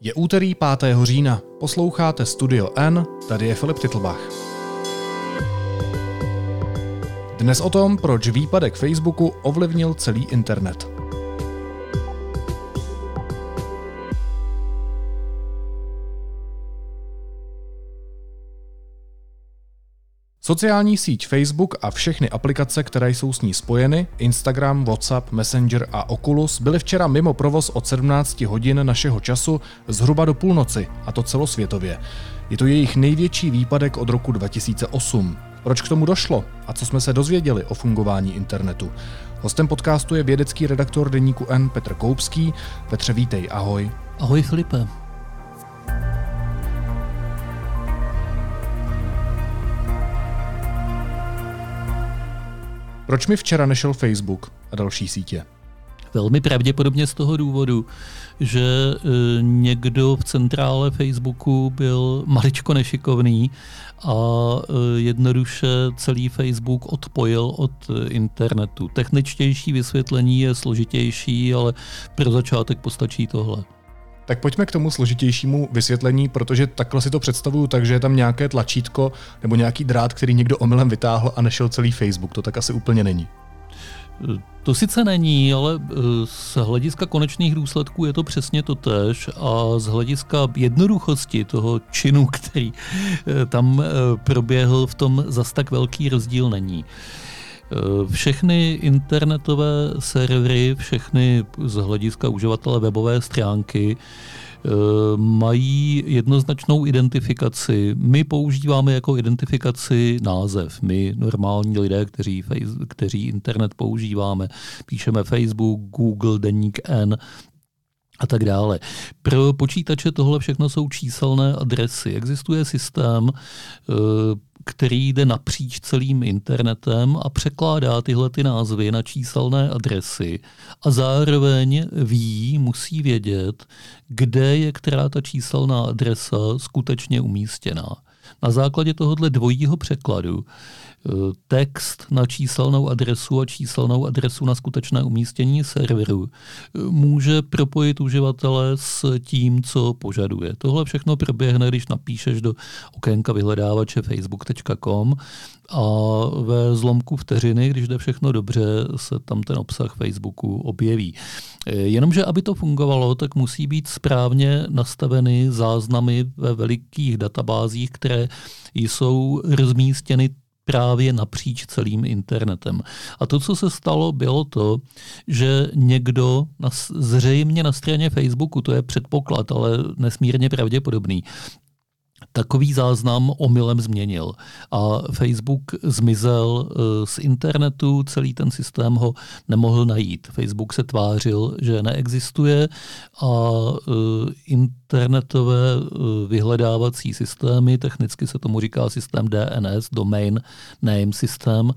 Je úterý 5. října. Posloucháte Studio N, tady je Filip Titlbach. Dnes o tom, proč výpadek Facebooku ovlivnil celý internet. Sociální síť Facebook a všechny aplikace, které jsou s ní spojeny, Instagram, WhatsApp, Messenger a Oculus, byly včera mimo provoz od 17 hodin našeho času zhruba do půlnoci, a to celosvětově. Je to jejich největší výpadek od roku 2008. Proč k tomu došlo a co jsme se dozvěděli o fungování internetu? Hostem podcastu je vědecký redaktor deníku N Petr Koupský. Petře, vítej, ahoj. Ahoj Filipe. Proč mi včera nešel Facebook a další sítě? Velmi pravděpodobně z toho důvodu, že e, někdo v centrále Facebooku byl maličko nešikovný a e, jednoduše celý Facebook odpojil od internetu. Techničtější vysvětlení je složitější, ale pro začátek postačí tohle. Tak pojďme k tomu složitějšímu vysvětlení, protože takhle si to představuju tak, že je tam nějaké tlačítko nebo nějaký drát, který někdo omylem vytáhl a nešel celý Facebook. To tak asi úplně není. To sice není, ale eh, z hlediska konečných důsledků je to přesně to tež a z hlediska jednoduchosti toho činu, který eh, tam eh, proběhl, v tom zas tak velký rozdíl není. Všechny internetové servery, všechny z hlediska uživatele webové stránky eh, mají jednoznačnou identifikaci. My používáme jako identifikaci název. My, normální lidé, kteří, kteří internet používáme, píšeme Facebook, Google, Deník N, a tak dále. Pro počítače tohle všechno jsou číselné adresy. Existuje systém, eh, který jde napříč celým internetem a překládá tyhle ty názvy na číselné adresy a zároveň ví, musí vědět, kde je která ta číselná adresa skutečně umístěná. Na základě tohohle dvojího překladu text na číselnou adresu a číselnou adresu na skutečné umístění serveru může propojit uživatele s tím, co požaduje. Tohle všechno proběhne, když napíšeš do okénka vyhledávače facebook.com a ve zlomku vteřiny, když jde všechno dobře, se tam ten obsah Facebooku objeví. Jenomže, aby to fungovalo, tak musí být správně nastaveny záznamy ve velikých databázích, které jsou rozmístěny právě napříč celým internetem. A to, co se stalo, bylo to, že někdo na, zřejmě na straně Facebooku, to je předpoklad, ale nesmírně pravděpodobný, takový záznam omylem změnil. A Facebook zmizel eh, z internetu, celý ten systém ho nemohl najít. Facebook se tvářil, že neexistuje a eh, internetové eh, vyhledávací systémy, technicky se tomu říká systém DNS, Domain Name System,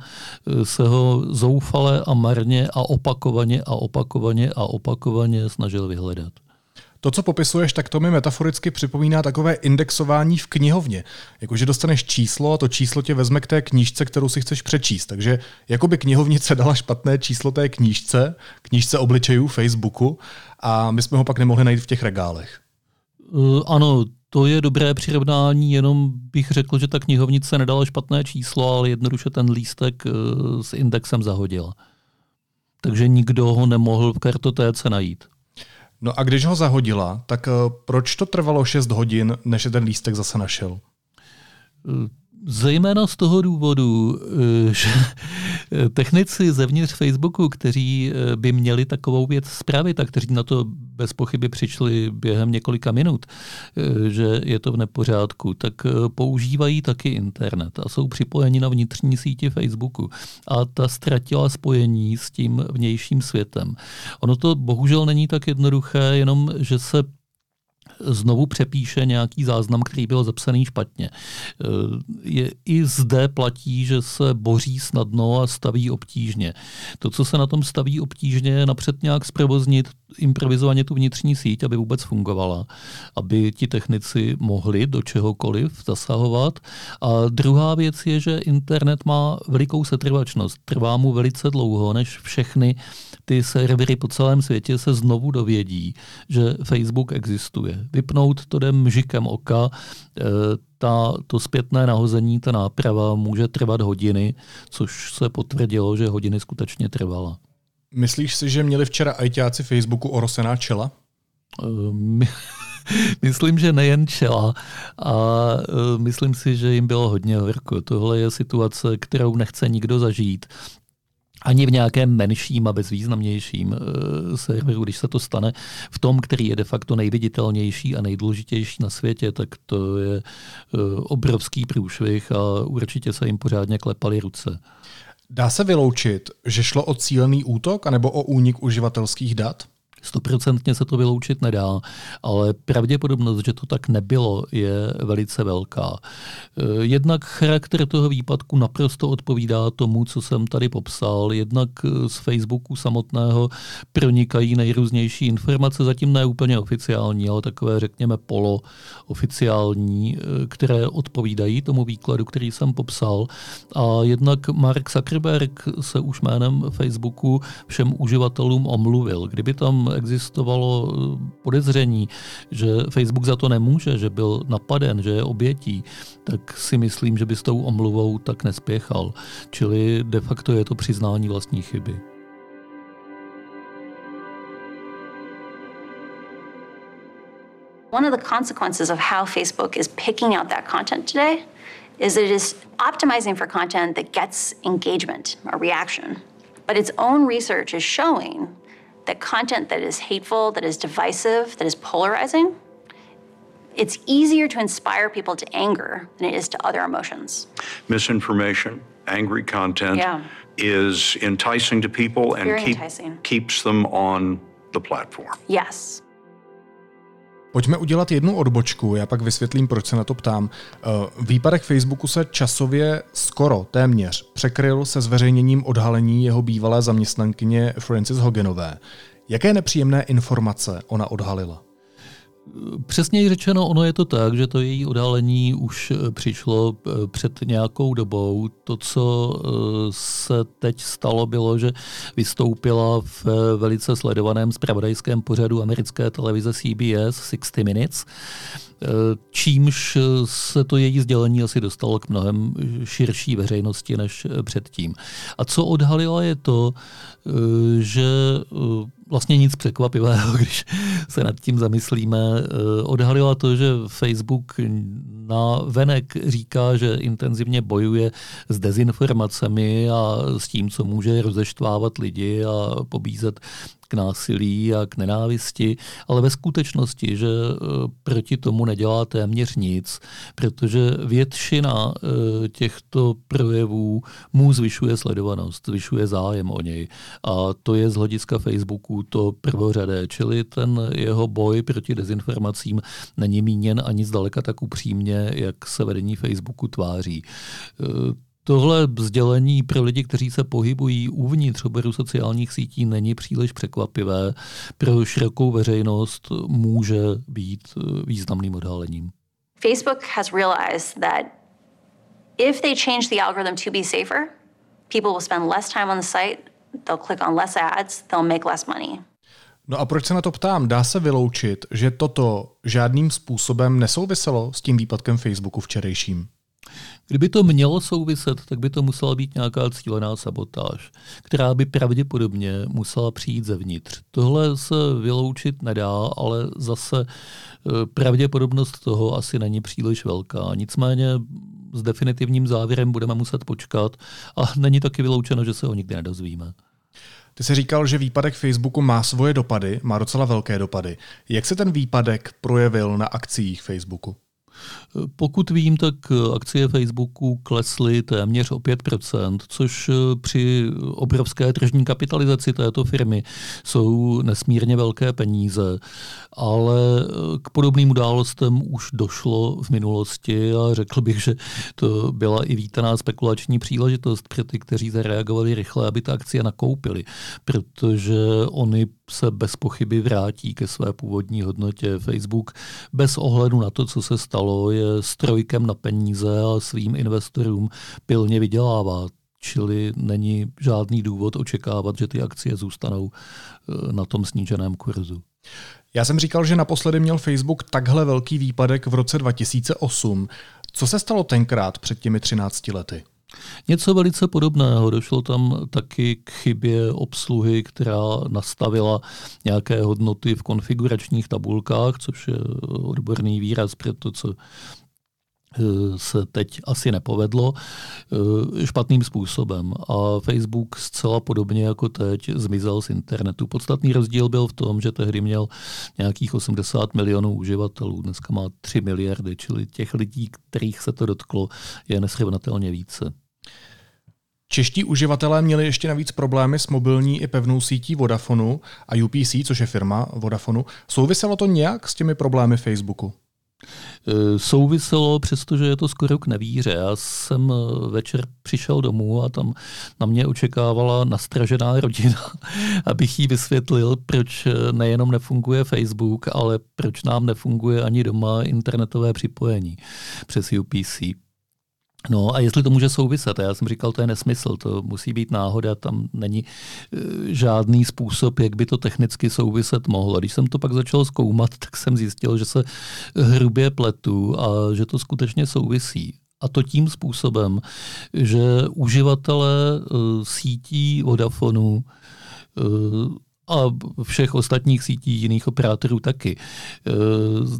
se ho zoufale a marně a opakovaně a opakovaně a opakovaně snažil vyhledat. To, co popisuješ, tak to mi metaforicky připomíná takové indexování v knihovně. Jakože dostaneš číslo a to číslo tě vezme k té knížce, kterou si chceš přečíst. Takže jako by knihovnice dala špatné číslo té knížce, knížce obličejů Facebooku a my jsme ho pak nemohli najít v těch regálech. Uh, ano, to je dobré přirovnání, jenom bych řekl, že ta knihovnice nedala špatné číslo, ale jednoduše ten lístek uh, s indexem zahodila. Takže nikdo ho nemohl v kartotéce najít. No a když ho zahodila, tak eh, proč to trvalo 6 hodin, než je ten lístek zase našel? Eh, Zejména z toho důvodu, eh, že technici zevnitř Facebooku, kteří eh, by měli takovou věc spravit a kteří na to bez pochyby přišli během několika minut, eh, že je to v nepořádku, tak používají taky internet a jsou připojeni na vnitřní síti Facebooku. A ta ztratila spojení s tím vnějším světem. Ono to bohužel není tak jednoduché, jenom že se znovu přepíše nějaký záznam, který byl zapsaný špatně. Eh, je, I zde platí, že se boří snadno a staví obtížně. To, co se na tom staví obtížně, je napřed nějak zprovoznit improvizovaně tu vnitřní síť, aby vůbec fungovala, aby ti technici mohli do čehokoliv zasahovat. A druhá věc je, že internet má velikou setrvačnost. Trvá mu velice dlouho, než všechny ty servery po celém světě se znovu dovědí, že Facebook existuje. Vypnout to jde mžikem oka, e, ta, to zpětné nahození, ta náprava může trvat hodiny, což se potvrdilo, že hodiny skutečně trvala. Myslíš si, že měli včera ajťáci Facebooku orosená čela? Um, myslím, že nejen čela a uh, myslím si, že jim bylo hodně horko. Tohle je situace, kterou nechce nikdo zažít ani v nějakém menším a bezvýznamnějším uh, serveru, když se to stane v tom, který je de facto nejviditelnější a nejdůležitější na světě, tak to je uh, obrovský průšvih a určitě se jim pořádně klepaly ruce. Dá se vyloučit, že šlo o cílený útok anebo o únik uživatelských dat? Stoprocentně se to vyloučit nedá, ale pravděpodobnost, že to tak nebylo, je velice velká. Eh, jednak charakter toho výpadku naprosto odpovídá tomu, co jsem tady popsal. Jednak eh, z Facebooku samotného pronikají nejrůznější informace, zatím ne úplně oficiální, ale takové, řekněme, polooficiální, eh, které odpovídají tomu výkladu, který jsem popsal. A jednak Mark Zuckerberg se už jménem Facebooku všem uživatelům omluvil. Kdyby tam existovalo eh, podezření, že Facebook za to nemůže, že byl napaden, že je obětí, tak si myslím, že by s tou omluvou tak nespěchal. Čili de facto je to přiznání vlastní chyby. One of the consequences of how Facebook is picking out that content today is that it is optimizing for content that gets engagement or reaction. But its own research is showing that content that is hateful, that is divisive, that is polarizing, it's easier to inspire people to anger than it is to other emotions. Misinformation, angry content yeah. is enticing to people and keep, keeps them on the platform. Yes. Pojďme udělat jednu odbočku, já pak vysvětlím, proč se na to ptám. Eh, výpadek Facebooku se časově skoro, téměř, překryl se zveřejněním odhalení jeho bývalé zaměstnankyně Francis Hoganové. Jaké nepříjemné informace ona odhalila? Přesněji řečeno, ono je to tak, že to její odhalení už eh, přišlo eh, před nějakou dobou. To, co eh, se teď stalo, bylo, že vystoupila v velice sledovaném spravodajském pořadu americké televize CBS 60 Minutes, čímž se to její sdělení asi dostalo k mnohem širší veřejnosti než předtím. A co odhalila je to, že vlastně nic překvapivého, když se nad tím zamyslíme. Eh, odhalila to, že Facebook na venek říká, že intenzivně bojuje s dezinformacemi a s tím, co může rozeštvávat lidi a pobízet k násilí a k nenávisti, ale ve skutečnosti, že e, proti tomu nedělá téměř nic, protože většina e, těchto projevů mu zvyšuje sledovanost, zvyšuje zájem o něj. A to je z hlediska Facebooku to prvořadé, čili ten jeho boj proti dezinformacím není míněn ani zdaleka tak upřímně, jak se vedení Facebooku tváří. Tohle sdělení pro lidi, kteří se pohybují uvnitř oboru sociálních sítí, není příliš překvapivé. Pro širokou veřejnost může být eh, významným odhalením. Facebook has realized that if they change the algorithm to be safer, people will spend less time on the site, they'll click on less ads, they'll make less money. No a proč se na to ptám? Dá se vyloučit, že toto žádným způsobem nesouviselo s tím výpadkem Facebooku včerejším? Kdyby to mělo souviset, tak by to musela být nějaká cílená sabotáž, která by pravděpodobně musela přijít zevnitř. Tohle se vyloučit nedá, ale zase eh, pravděpodobnost toho asi není příliš velká. Nicméně s definitivním závěrem budeme muset počkat a není taky vyloučeno, že se ho nikdy nedozvíme. Ty jsi říkal, že výpadek Facebooku má svoje dopady, má docela velké dopady. Jak se ten výpadek projevil na akcích Facebooku? Pokud vím, tak akcie Facebooku klesly téměř o 5%, což při obrovské tržní kapitalizaci této firmy jsou nesmírně velké peníze, ale k podobným událostem už došlo v minulosti a řekl bych, že to byla i vítaná spekulační příležitost pro ty, kteří zareagovali rychle, aby ta akcie nakoupili, protože oni se bez pochyby vrátí ke své původní hodnotě. Facebook bez ohledu na to, co se stalo, je strojkem na peníze a svým investorům pilně vydělává. Čili není žádný důvod očekávat, že ty akcie zůstanou eh, na tom sníženém kurzu. Já jsem říkal, že naposledy měl Facebook takhle velký výpadek v roce 2008. Co se stalo tenkrát před těmi 13 lety? Něco velice podobného. Došlo tam taky k chybě obsluhy, která nastavila nějaké hodnoty v konfiguračních tabulkách, což je odborný výraz pro to, co Eh, se teď asi nepovedlo eh, špatným způsobem. A Facebook zcela podobně jako teď zmizel z internetu. Podstatný rozdíl byl v tom, že tehdy měl nějakých 80 milionů uživatelů, dneska má 3 miliardy, čili těch lidí, kterých se to dotklo, je nesrovnatelně více. Čeští uživatelé měli ještě navíc problémy s mobilní i pevnou sítí Vodafonu a UPC, což je firma Vodafonu. Souviselo to nějak s těmi problémy Facebooku? E, souviselo, přestože je to skoro k nevíře. Já jsem e, večer přišel domů a tam na mě očekávala nastražená rodina, abych jí vysvětlil, proč e, nejenom nefunguje Facebook, ale proč nám nefunguje ani doma internetové připojení přes UPC. No a jestli to může souviset, já jsem říkal, to je nesmysl, to musí být náhoda, tam není e, žádný způsob, jak by to technicky souviset mohlo. Když jsem to pak začal zkoumat, tak jsem zjistil, že se hrubě pletu a že to skutečně souvisí. A to tím způsobem, že uživatelé e, sítí Vodafonu e, a všech ostatních sítí jiných operátorů taky. E,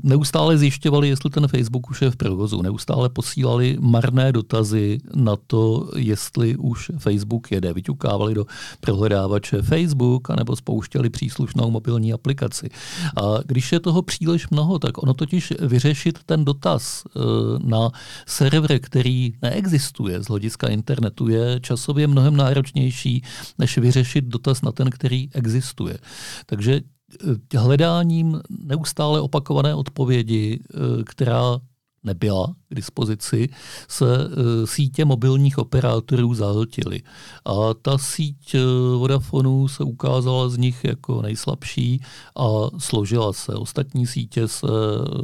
neustále zjišťovali, jestli ten Facebook už je v provozu. Neustále posílali marné dotazy na to, jestli už Facebook jede. Vyťukávali do prohledávače Facebook anebo spouštěli příslušnou mobilní aplikaci. A když je toho příliš mnoho, tak ono totiž vyřešit ten dotaz e, na server, který neexistuje z hlediska internetu, je časově mnohem náročnější, než vyřešit dotaz na ten, který existuje existuje. Takže eh, hledáním neustále opakované odpovědi, eh, která nebyla k dispozici, se eh, sítě mobilních operátorů zahltily. A ta síť Vodafonu se ukázala z nich jako nejslabší a složila se. Ostatní sítě se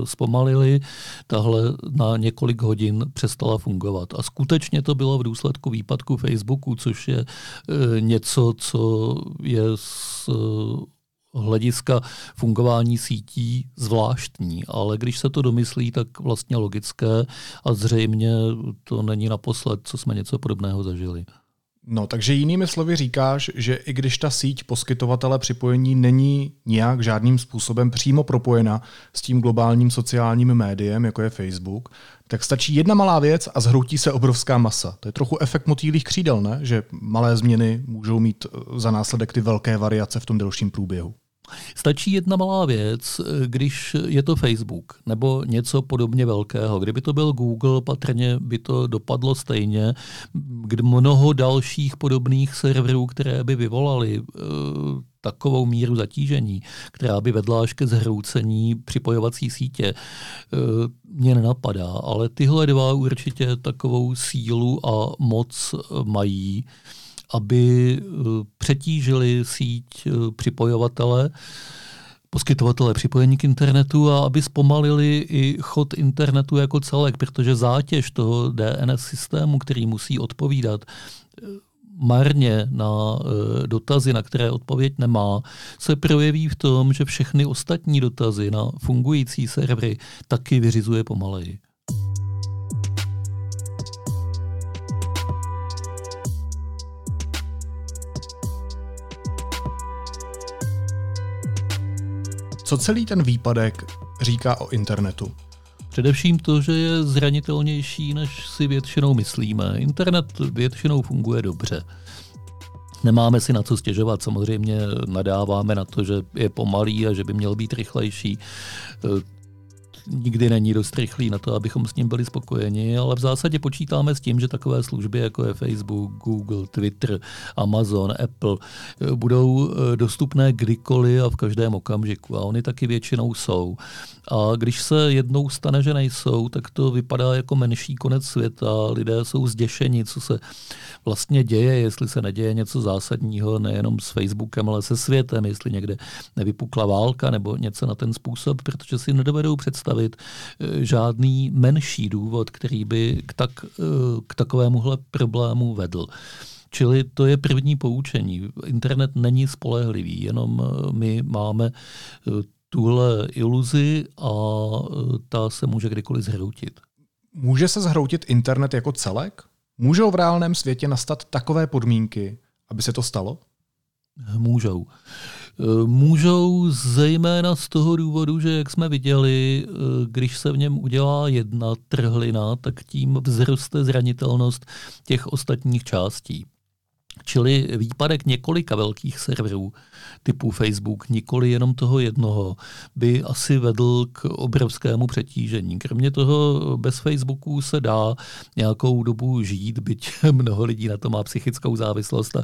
zpomalily, tahle na několik hodin přestala fungovat. A skutečně to bylo v důsledku výpadku Facebooku, což je něco, co je z hlediska fungování sítí zvláštní, ale když se to domyslí, tak vlastně logické a zřejmě to není naposled, co jsme něco podobného zažili. No, takže jinými slovy říkáš, že i když ta síť poskytovatele připojení není nijak žádným způsobem přímo propojena s tím globálním sociálním médiem, jako je Facebook, tak stačí jedna malá věc a zhroutí se obrovská masa. To je trochu efekt motýlých křídel, ne? Že malé změny můžou mít eh, za následek ty velké variace v tom delším průběhu. Stačí jedna malá věc, když je to Facebook nebo něco podobně velkého. Kdyby to byl Google, patrně by to dopadlo stejně. Kdy mnoho dalších podobných serverů, které by vyvolaly eh, takovou míru zatížení, která by vedla až ke zhroucení připojovací sítě, eh, mě nenapadá. Ale tyhle dva určitě takovou sílu a moc mají aby eh, přetížili síť eh, připojovatele, poskytovatele připojení k internetu a aby zpomalili i chod internetu jako celek, protože zátěž toho DNS systému, který musí odpovídat eh, marně na dotazy, na které odpověď nemá, se projeví v tom, že všechny ostatní dotazy na fungující servery taky vyřizuje pomaleji. Co celý ten výpadek říká o internetu? Především to, že je zranitelnější, než si většinou myslíme. Internet většinou funguje dobře. Nemáme si na co stěžovat, samozřejmě nadáváme na to, že je pomalý a že by měl být rychlejší. Nikdy není dost rychlý na to, abychom s ním byli spokojeni, ale v zásadě počítáme s tím, že takové služby, jako je Facebook, Google, Twitter, Amazon, Apple, eh, budou eh, dostupné kdykoliv a v každém okamžiku. A oni taky většinou jsou. A když se jednou stane, že nejsou, tak to vypadá jako menší konec světa. Lidé jsou zděšeni, co se vlastně děje, jestli se neděje něco zásadního nejenom s Facebookem, ale se světem, jestli někde nevypukla válka nebo něco na ten způsob, protože si nedovedou představit eh, žádný menší důvod, který by k, tak, eh, k takovémuhle problému vedl. Čili to je první poučení. Internet není spolehlivý, jenom eh, my máme tuhle iluzi a ta se může kdykoliv zhroutit. Může se zhroutit internet jako celek? Můžou v reálném světě nastat takové podmínky, aby se to stalo? Můžou. E, můžou zejména z toho důvodu, že jak jsme viděli, e, když se v něm udělá jedna trhlina, tak tím vzroste zranitelnost těch ostatních částí. Čili výpadek několika velkých serverů typu Facebook, nikoli jenom toho jednoho, by asi vedl k obrovskému přetížení. Kromě toho bez Facebooku se dá nějakou dobu žít, byť mnoho lidí na to má psychickou závislost a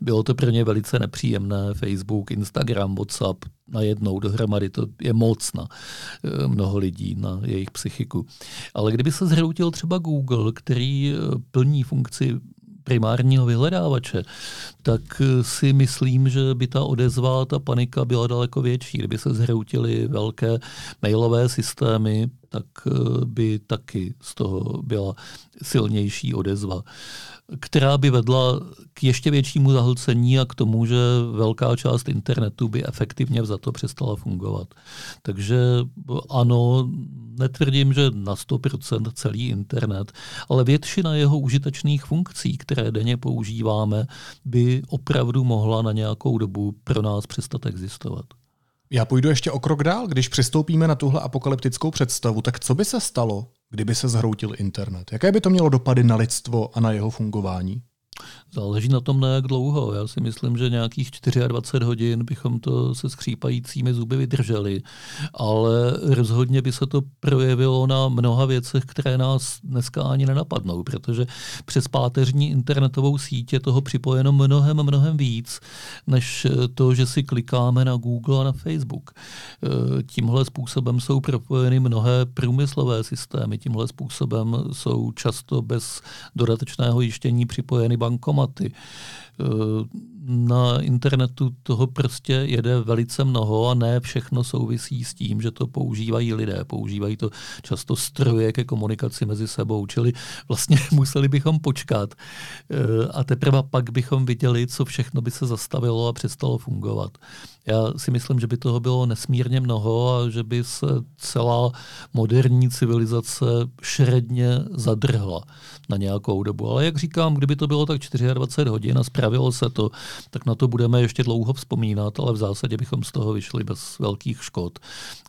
bylo to pro ně velice nepříjemné. Facebook, Instagram, WhatsApp, najednou dohromady, to je moc na eh, mnoho lidí, na jejich psychiku. Ale kdyby se zhroutil třeba Google, který eh, plní funkci primárního vyhledávače, tak eh, si myslím, že by ta odezva, ta panika byla daleko větší. Kdyby se zhroutily velké mailové systémy, tak eh, by taky z toho byla silnější odezva která by vedla k ještě většímu zahlcení a k tomu, že velká část internetu by efektivně za to přestala fungovat. Takže ano, netvrdím, že na 100% celý internet, ale většina jeho užitečných funkcí, které denně používáme, by opravdu mohla na nějakou dobu pro nás přestat existovat. Já půjdu ještě o krok dál. Když přistoupíme na tuhle apokalyptickou představu, tak co by se stalo, kdyby se zhroutil internet? Jaké by to mělo dopady na lidstvo a na jeho fungování? Záleží na tom, na jak dlouho. Já si myslím, že nějakých 24 hodin bychom to se skřípajícími zuby vydrželi, ale rozhodně by se to projevilo na mnoha věcech, které nás dneska ani nenapadnou, protože přes páteřní internetovou sítě toho připojeno mnohem, mnohem víc, než to, že si klikáme na Google a na Facebook. Tímhle způsobem jsou propojeny mnohé průmyslové systémy, tímhle způsobem jsou často bez dodatečného jištění připojeny bankomaty грамоты, na internetu toho prostě jede velice mnoho a ne všechno souvisí s tím, že to používají lidé. Používají to často stroje ke komunikaci mezi sebou, čili vlastně museli bychom počkat eh, a teprve pak bychom viděli, co všechno by se zastavilo a přestalo fungovat. Já si myslím, že by toho bylo nesmírně mnoho a že by se celá moderní civilizace šredně zadrhla na nějakou dobu. Ale jak říkám, kdyby to bylo tak 24 hodin a spravilo se to, tak na to budeme ještě dlouho vzpomínat, ale v zásadě bychom z toho vyšli bez velkých škod.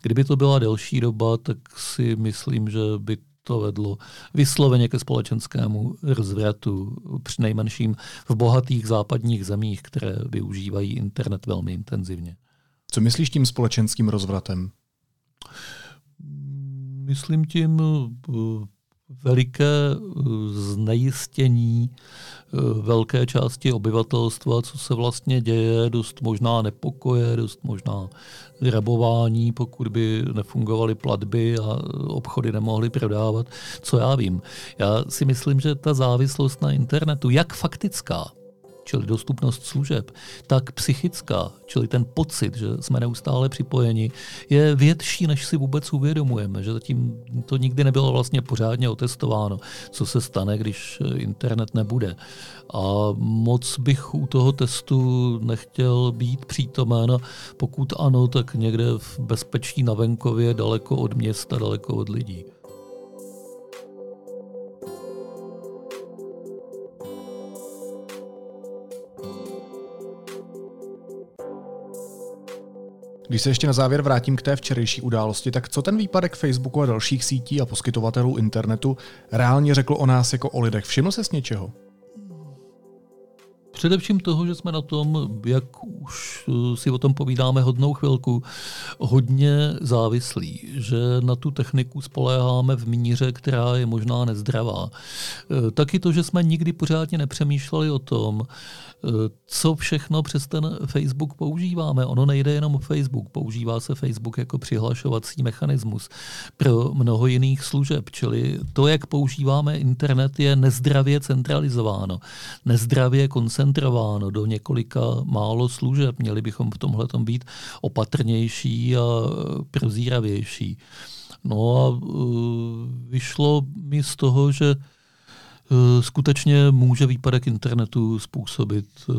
Kdyby to byla delší doba, tak si myslím, že by to vedlo vysloveně ke společenskému rozvratu, při nejmenším v bohatých západních zemích, které využívají internet velmi intenzivně. Co myslíš tím společenským rozvratem? Myslím tím eh, veliké eh, znejistění eh, velké části obyvatelstva, co se vlastně děje, dost možná nepokoje, dost možná rabování, pokud by nefungovaly platby a obchody nemohly prodávat, co já vím. Já si myslím, že ta závislost na internetu, jak faktická, čili dostupnost služeb, tak psychická, čili ten pocit, že jsme neustále připojeni, je větší, než si vůbec uvědomujeme, že zatím to nikdy nebylo vlastně pořádně otestováno, co se stane, když internet nebude. A moc bych u toho testu nechtěl být přítomen pokud ano, tak někde v bezpečí na venkově, daleko od města, daleko od lidí. Když se ještě na závěr vrátím k té včerejší události, tak co ten výpadek Facebooku a dalších sítí a poskytovatelů internetu reálně řekl o nás jako o lidech? Všiml se s něčeho? Především toho, že jsme na tom, jak už eh, si o tom povídáme hodnou chvilku, hodně závislí, že na tu techniku spoléháme v míře, která je možná nezdravá. Eh, taky to, že jsme nikdy pořádně nepřemýšleli o tom, co všechno přes ten Facebook používáme. Ono nejde jenom o Facebook, používá se Facebook jako přihlašovací mechanismus pro mnoho jiných služeb, čili to, jak používáme internet, je nezdravě centralizováno, nezdravě koncentrováno do několika málo služeb. Měli bychom v tomhle být opatrnější a prozíravější. No a e, vyšlo mi z toho, že skutečně může výpadek internetu způsobit e,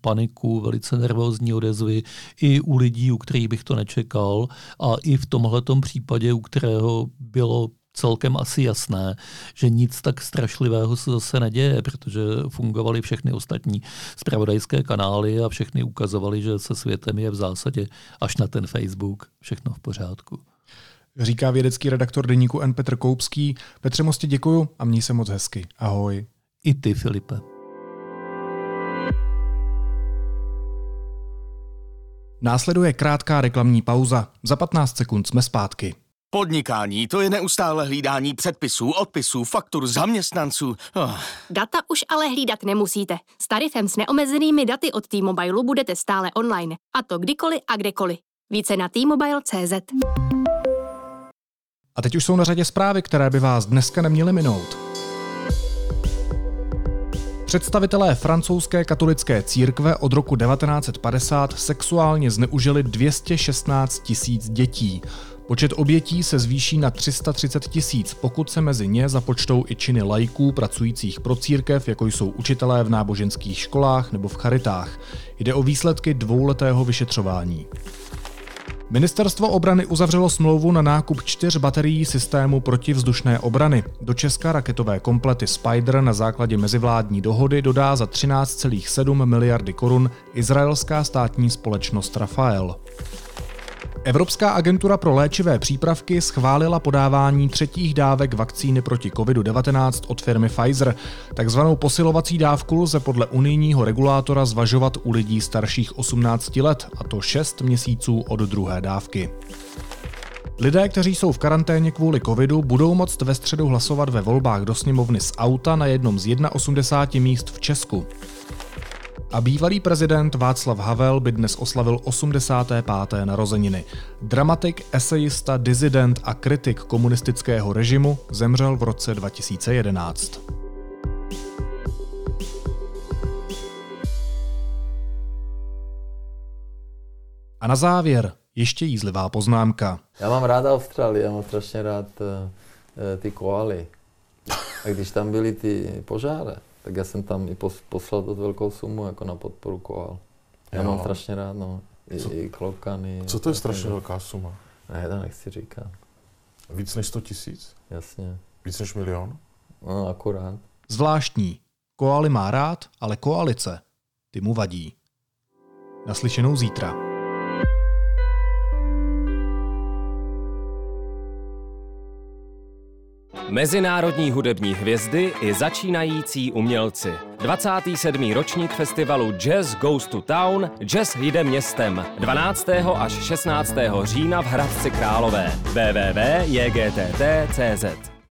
paniku, velice nervózní odezvy i u lidí, u kterých bych to nečekal a i v tomhletom případě, u kterého bylo celkem asi jasné, že nic tak strašlivého se zase neděje, protože fungovaly všechny ostatní spravodajské kanály a všechny ukazovali, že se světem je v zásadě až na ten Facebook všechno v pořádku. Říká vědecký redaktor deníku N. Petr Koupský. Petře, moc děkuju a měj se moc hezky. Ahoj. I ty, Filipe. Následuje krátká reklamní pauza. Za 15 sekund jsme zpátky. Podnikání to je neustále hlídání předpisů, odpisů, faktur, zaměstnanců. Oh. Data už ale hlídat nemusíte. S tarifem s neomezenými daty od T-Mobile budete stále online. A to kdykoliv a kdekoliv. Více na T-Mobile.cz A teď už jsou na řadě zprávy, které by vás dneska neměly minout. Představitelé francouzské katolické církve od roku 1950 sexuálně zneužili 216 tisíc dětí. Počet obětí se zvýší na 330 tisíc, pokud se mezi ně započtou i činy lajků pracujících pro církev, jako jsou učitelé v náboženských školách nebo v charitách. Jde o výsledky dvouletého vyšetřování. Ministerstvo obrany uzavřelo smlouvu na nákup čtyř baterií systému protivzdušné obrany. Do Česka raketové komplety Spider na základě mezivládní dohody dodá za 13,7 miliardy korun izraelská státní společnost Rafael. Evropská agentura pro léčivé přípravky schválila podávání třetích dávek vakcíny proti COVID-19 od firmy Pfizer. Takzvanou posilovací dávku lze podle unijního regulátora zvažovat u lidí starších 18 let, a to 6 měsíců od druhé dávky. Lidé, kteří jsou v karanténě kvůli covidu, budou moct ve středu hlasovat ve volbách do sněmovny z auta na jednom z 81 míst v Česku. A bývalý prezident Václav Havel by dnes oslavil 85. narozeniny. Dramatik, esejista, dizident a kritik komunistického režimu zemřel v roce 2011. A na závěr ještě jízlivá poznámka. Já mám rád Austrálii, já mám strašně rád uh, ty koaly. A když tam byly ty požáry, tak já jsem tam i poslal dost velkou sumu jako na podporu koal. Já jo. mám strašně rád, no. I, co, i klokany. Co to je strašně velká suma? Ne, to nechci říkat. Víc než 100 tisíc? Jasně. Víc než milion? No, akurát. Zvláštní. Koaly má rád, ale koalice, ty mu vadí. Naslyšenou zítra. Mezinárodní hudební hvězdy i začínající umělci. 27. ročník festivalu Jazz Goes to Town Jazz jde městem 12. až 16. října v Hradci Králové www.jgt.cz